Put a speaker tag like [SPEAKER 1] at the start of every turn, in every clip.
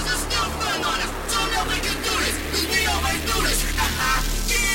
[SPEAKER 1] Cause
[SPEAKER 2] there's still fun on us. So nobody can do this.
[SPEAKER 3] Cause we always do this. yeah.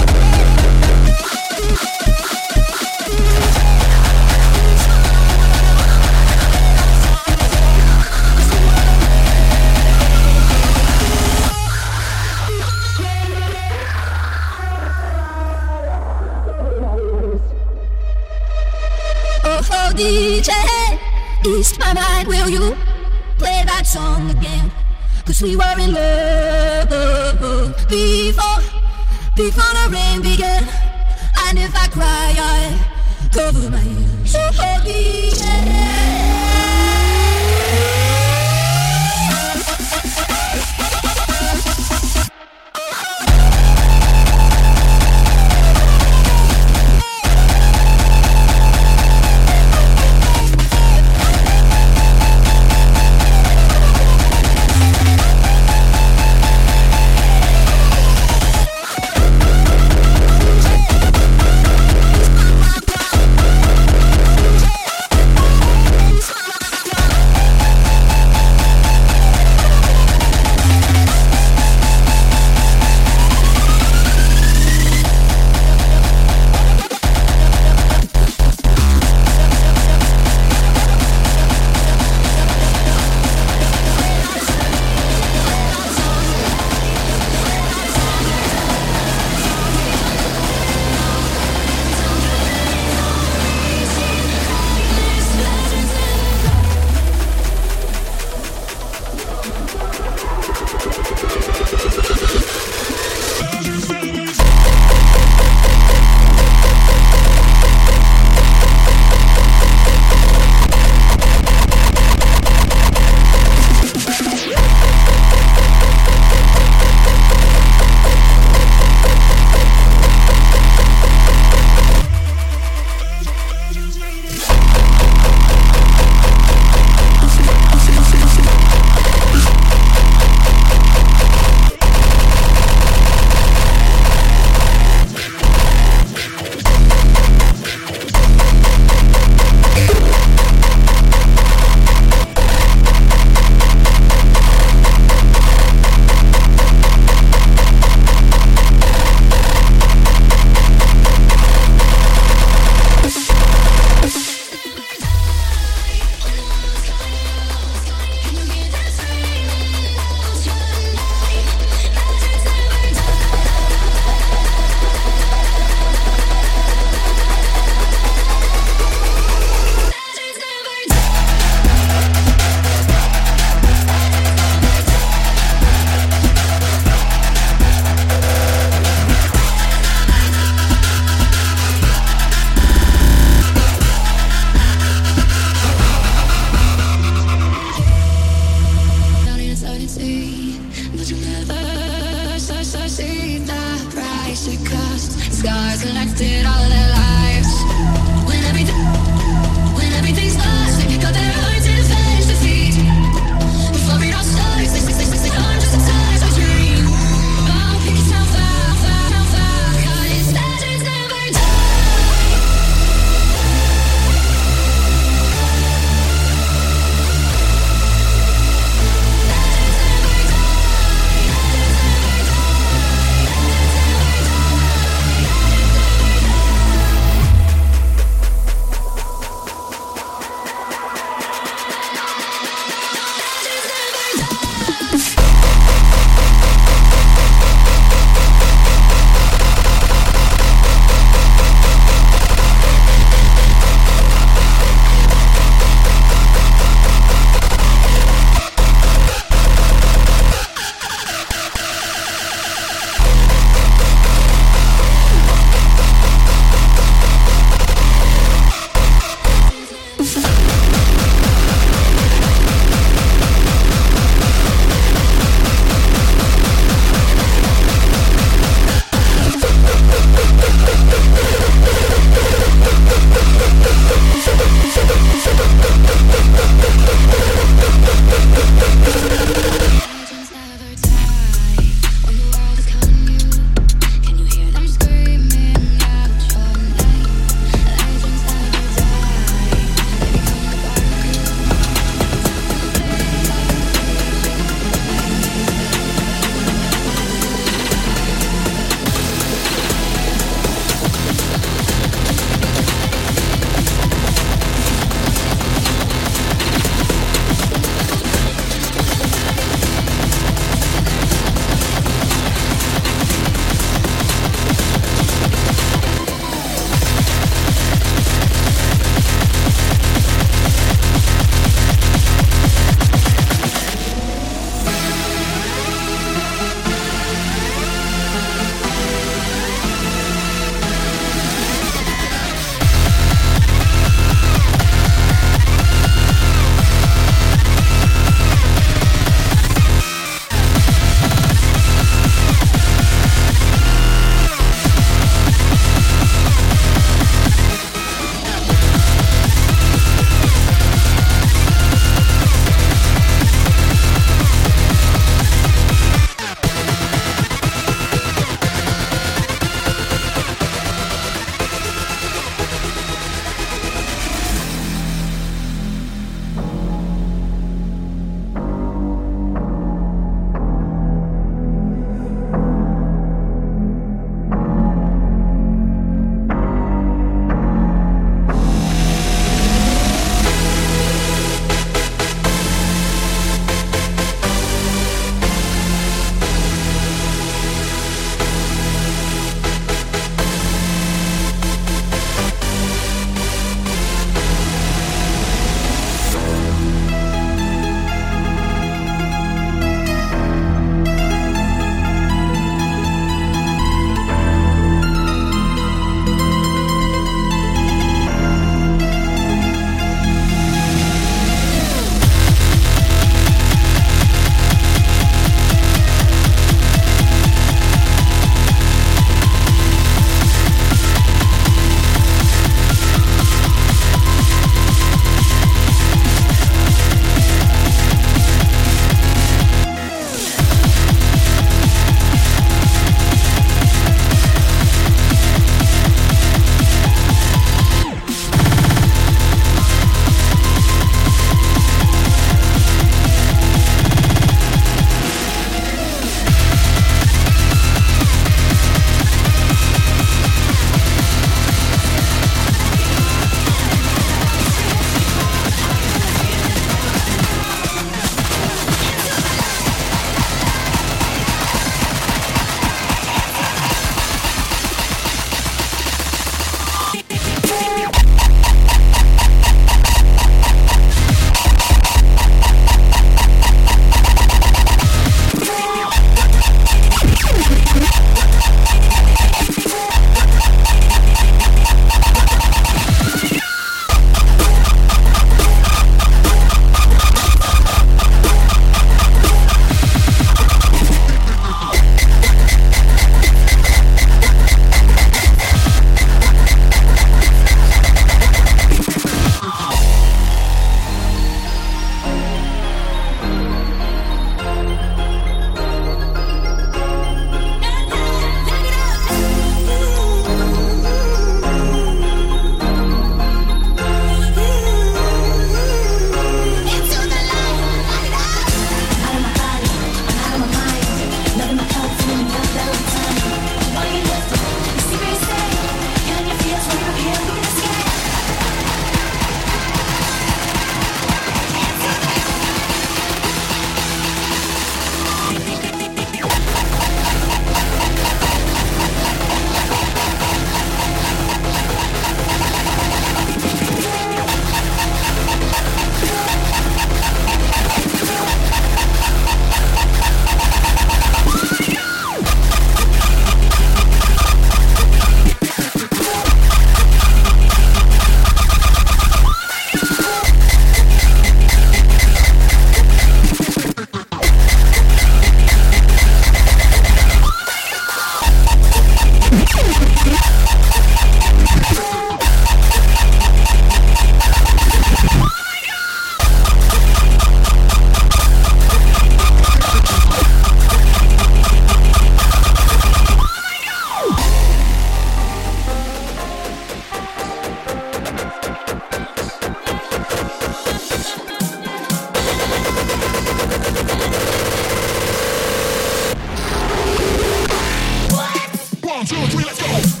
[SPEAKER 3] Let's go.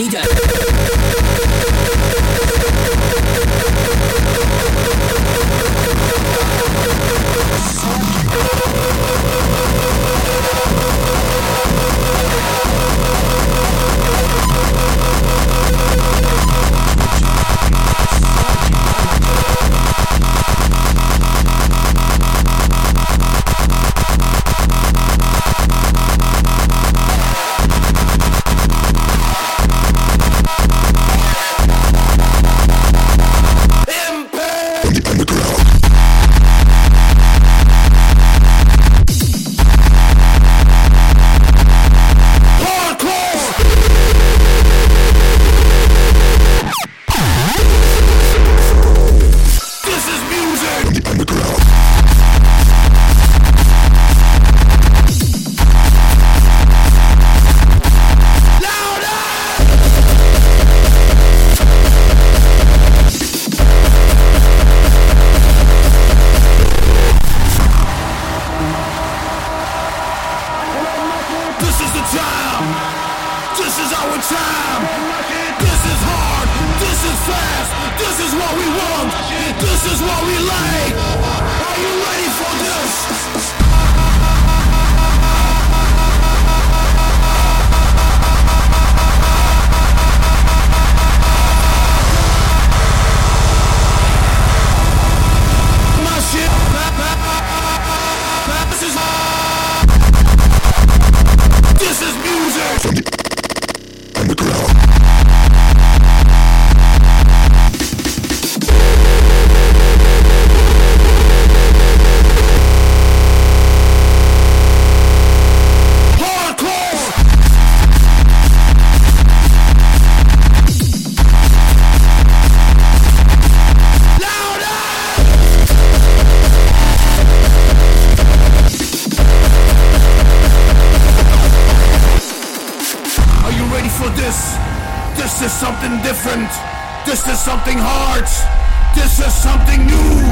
[SPEAKER 3] money down. ready for this. This is something different. This is something hard. This is something new.